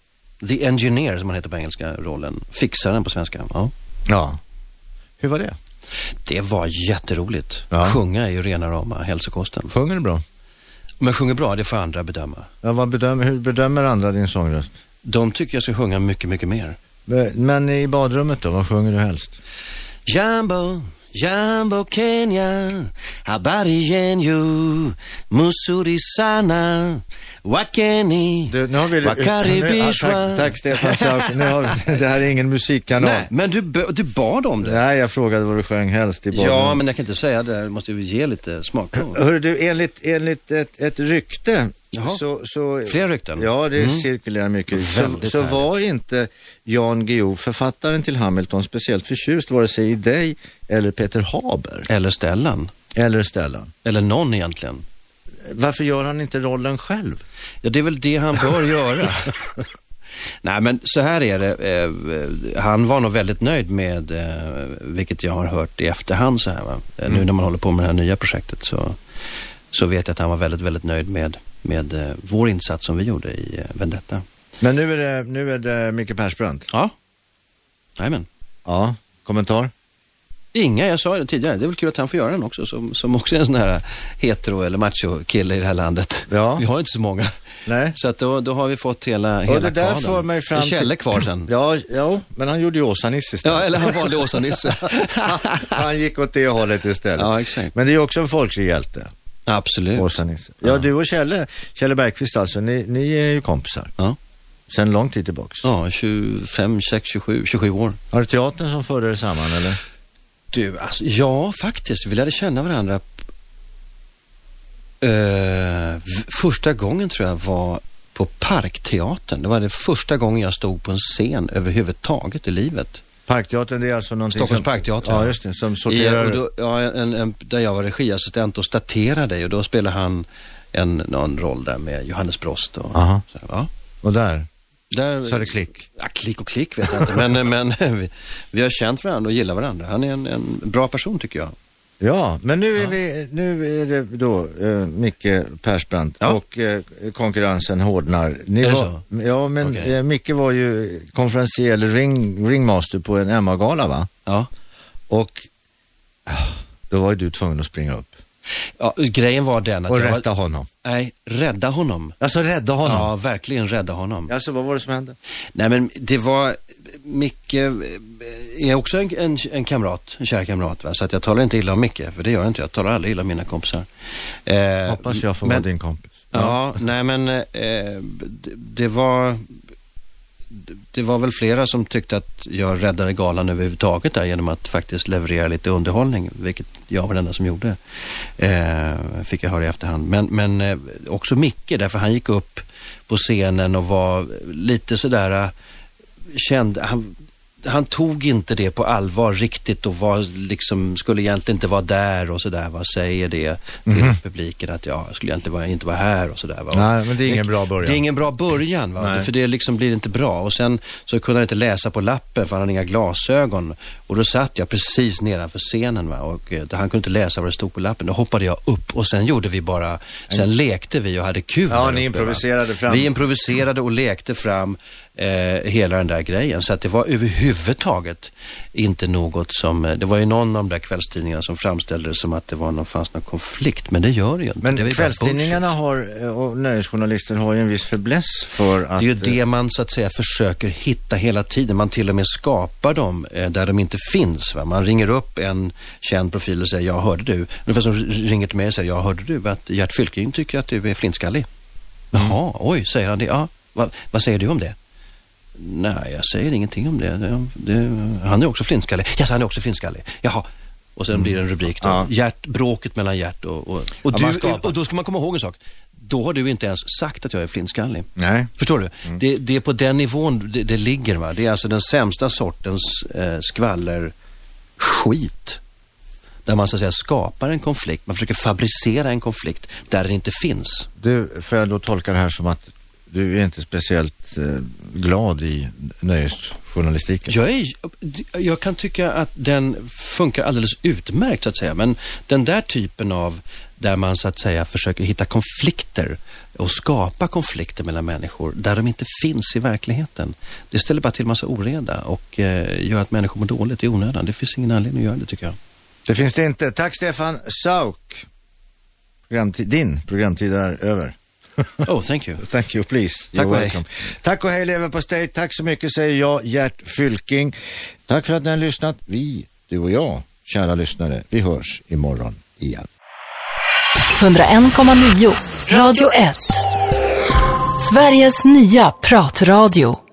The Engineer, som han heter på engelska, rollen. Fixaren på svenska. Ja. Ja. Hur var det? Det var jätteroligt. Ja. Sjunga är ju rena rama hälsokosten. Sjunger du bra? Om jag sjunger bra, det får andra bedöma. Ja, vad bedömer, hur bedömer andra din sångröst? De tycker jag ska sjunga mycket, mycket mer. Men- Men i badrummet då, vad sjunger du helst? Jambo, Jambo Kenya, habari yenu, musuri sana, wakeni, Du, nu har vi... wakari nu, ja, bishwa. tack, tack Stefan Sauk. Nu har vi, det här är ingen musikkanal. Nej, men du, du bad om det. Nej, jag frågade vad du sjöng helst i. Ja, men jag kan inte säga det. Jag måste ju ge lite smakprov. Hörru du, enligt, enligt ett, ett rykte Jaha. så, så... Fler rykten? Ja, det Mm. cirkulerar mycket. Så, så var inte Jan Guillou, författaren till Hamilton, speciellt förtjust vare sig i dig eller Peter Haber. Eller Stellan. Eller Stellan. Eller någon egentligen. Varför gör han inte rollen själv? Ja, det är väl det han bör göra. Nej, men så här är det. Eh, han var nog väldigt nöjd med, eh, vilket jag har hört i efterhand så här. Va? Eh, Nu när man håller på med det här nya projektet så, så vet jag att han var väldigt, väldigt nöjd med, med eh, vår insats som vi gjorde i eh, Vendetta. Men nu är det, nu är det Micke Persbrandt. Ja, Jajamän. Ja, kommentar? Inga, jag sa det tidigare. Det är väl kul att han får göra den också, som, som också är en sån här hetero eller macho-kille i det här landet. Ja. Vi har inte så många. Nej. Så att då, då har vi fått hela, Och hela det där för mig fram till... Kjelle kvar sen? Ja, ja, men han gjorde ju Åsa-Nisse istället. Ja, eller han valde Åsa-Nisse. Han gick åt det hållet istället. Ja, exakt. Men det är också en folklig hjälte, Absolut. Åsa-Nisse. Ja, du och Kjelle, Kjelle Bergqvist alltså, ni, ni är ju kompisar. Ja. Sen lång tid tillbaks. Ja, 25, 26, 27, 27 år. Var det teatern som förde er samman eller? Du, alltså, ja faktiskt. Vi lärde känna varandra. V- första gången tror jag var på Parkteatern. Det var det första gången jag stod på en scen överhuvudtaget i livet. Parkteatern, det är alltså någonting Stockholms som... Parkteater. Ja, just det, som I, sorterar... och då, ja, en, en, där jag var regiassistent och staterade och då spelade han en, någon roll där med Johannes Brost. Och, Aha. så, ja. Och där, Där, så är det klick. Ja, klick och klick vet jag inte, men, men vi, vi har känt varandra och gillar varandra. Han är en, en bra person tycker jag. Ja, men nu är, vi, nu är det då eh, Micke Persbrandt Ja. och eh, konkurrensen hårdnar. Ni Är det var, Ja, men Okej. eh, Micke var ju konferencier eller ring, ringmaster på en Emma-gala va? Ja. Och ah, då var ju du tvungen att springa upp Ja, grejen var den att och rätta var, honom. Nej, rädda honom. Alltså rädda honom? Ja, verkligen rädda honom. Alltså vad var det som hände? Nej, men det var, Micke eh, är också en, en, en kamrat, en kär kamrat. Va? Så att jag talar inte illa om Micke, för det gör jag inte. Jag talar aldrig illa om mina kompisar. Eh, Hoppas jag får men, vara din kompis. Ja, nej men eh, det, det var det var väl flera som tyckte att jag räddade galan överhuvudtaget där genom att faktiskt leverera lite underhållning, vilket jag var den enda som gjorde. Eh, fick jag höra i efterhand. Men, men eh, också Micke, därför han gick upp på scenen och var lite sådär, eh, kände, han, han tog inte det på allvar riktigt och var liksom, skulle egentligen inte vara där och sådär. Vad säger det till publiken att jag skulle egentligen inte vara här och sådär. Va? Nej, men det är ingen bra början. Det är ingen bra början, va? För det liksom blir inte bra. Och sen så kunde han inte läsa på lappen för han hade inga glasögon. Och då satt jag precis nedanför scenen va? och eh, han kunde inte läsa vad det stod på lappen. Då hoppade jag upp och sen gjorde vi bara, sen lekte vi och hade kul. Ja, ni uppe, va? improviserade fram. Vi improviserade och lekte fram eh, hela den där grejen. Så att det var överhuvudtaget inte något som, eh, det var ju någon av de där kvällstidningarna som framställde det som att det var någon, fanns någon konflikt. Men det gör det ju inte. Men kvällstidningarna har, eh, och nöjesjournalister har ju en viss fäbless för att... Det är ju eh, det man så att säga försöker hitta hela tiden. Man till och med skapar dem eh, där de inte finns. Va? Man ringer upp en känd profil och säger, jag hörde du. Ungefär som ringer till mig och säger, jag hörde du att Gert Fylking tycker att du är flintskallig. Jaha, oj, säger han det. Ja, vad, vad säger du om det? Nej, jag säger ingenting om det. det, det han är också flintskallig. Ja, han är också flintskallig. Jaha. Och sen blir det en rubrik då. Ja. Gert, bråket mellan Gert och... Och, och, Ja, du, och då ska man komma ihåg en sak. Då har du inte ens sagt att jag är flintskallig. Nej. Förstår du? Mm. Det, det är på den nivån det, det ligger. Va? Det är alltså den sämsta sortens eh, skvallerskit. Där man så att säga skapar en konflikt. Man försöker fabricera en konflikt där den inte finns. Du, får jag då tolka det här som att du är inte speciellt eh, glad i nöjesjournalistiken? Jag, är, jag kan tycka att den funkar alldeles utmärkt så att säga. Men den där typen av där man så att säga försöker hitta konflikter och skapa konflikter mellan människor där de inte finns i verkligheten. Det ställer bara till massa oreda och eh, gör att människor mår dåligt i onödan. Det finns ingen anledning att göra det tycker jag. Det finns det inte. Tack Stefan Sauk. Programtid, din programtid är över. Oh, thank you. Thank you, please. Tack You're och hej. welcome. Tack och hej leverpastej. Tack så mycket säger jag, Gert Fylking. Tack för att ni har lyssnat. Vi, du och jag, kära lyssnare, vi hörs imorgon igen. 101,9 Radio 1. Sveriges nya pratradio.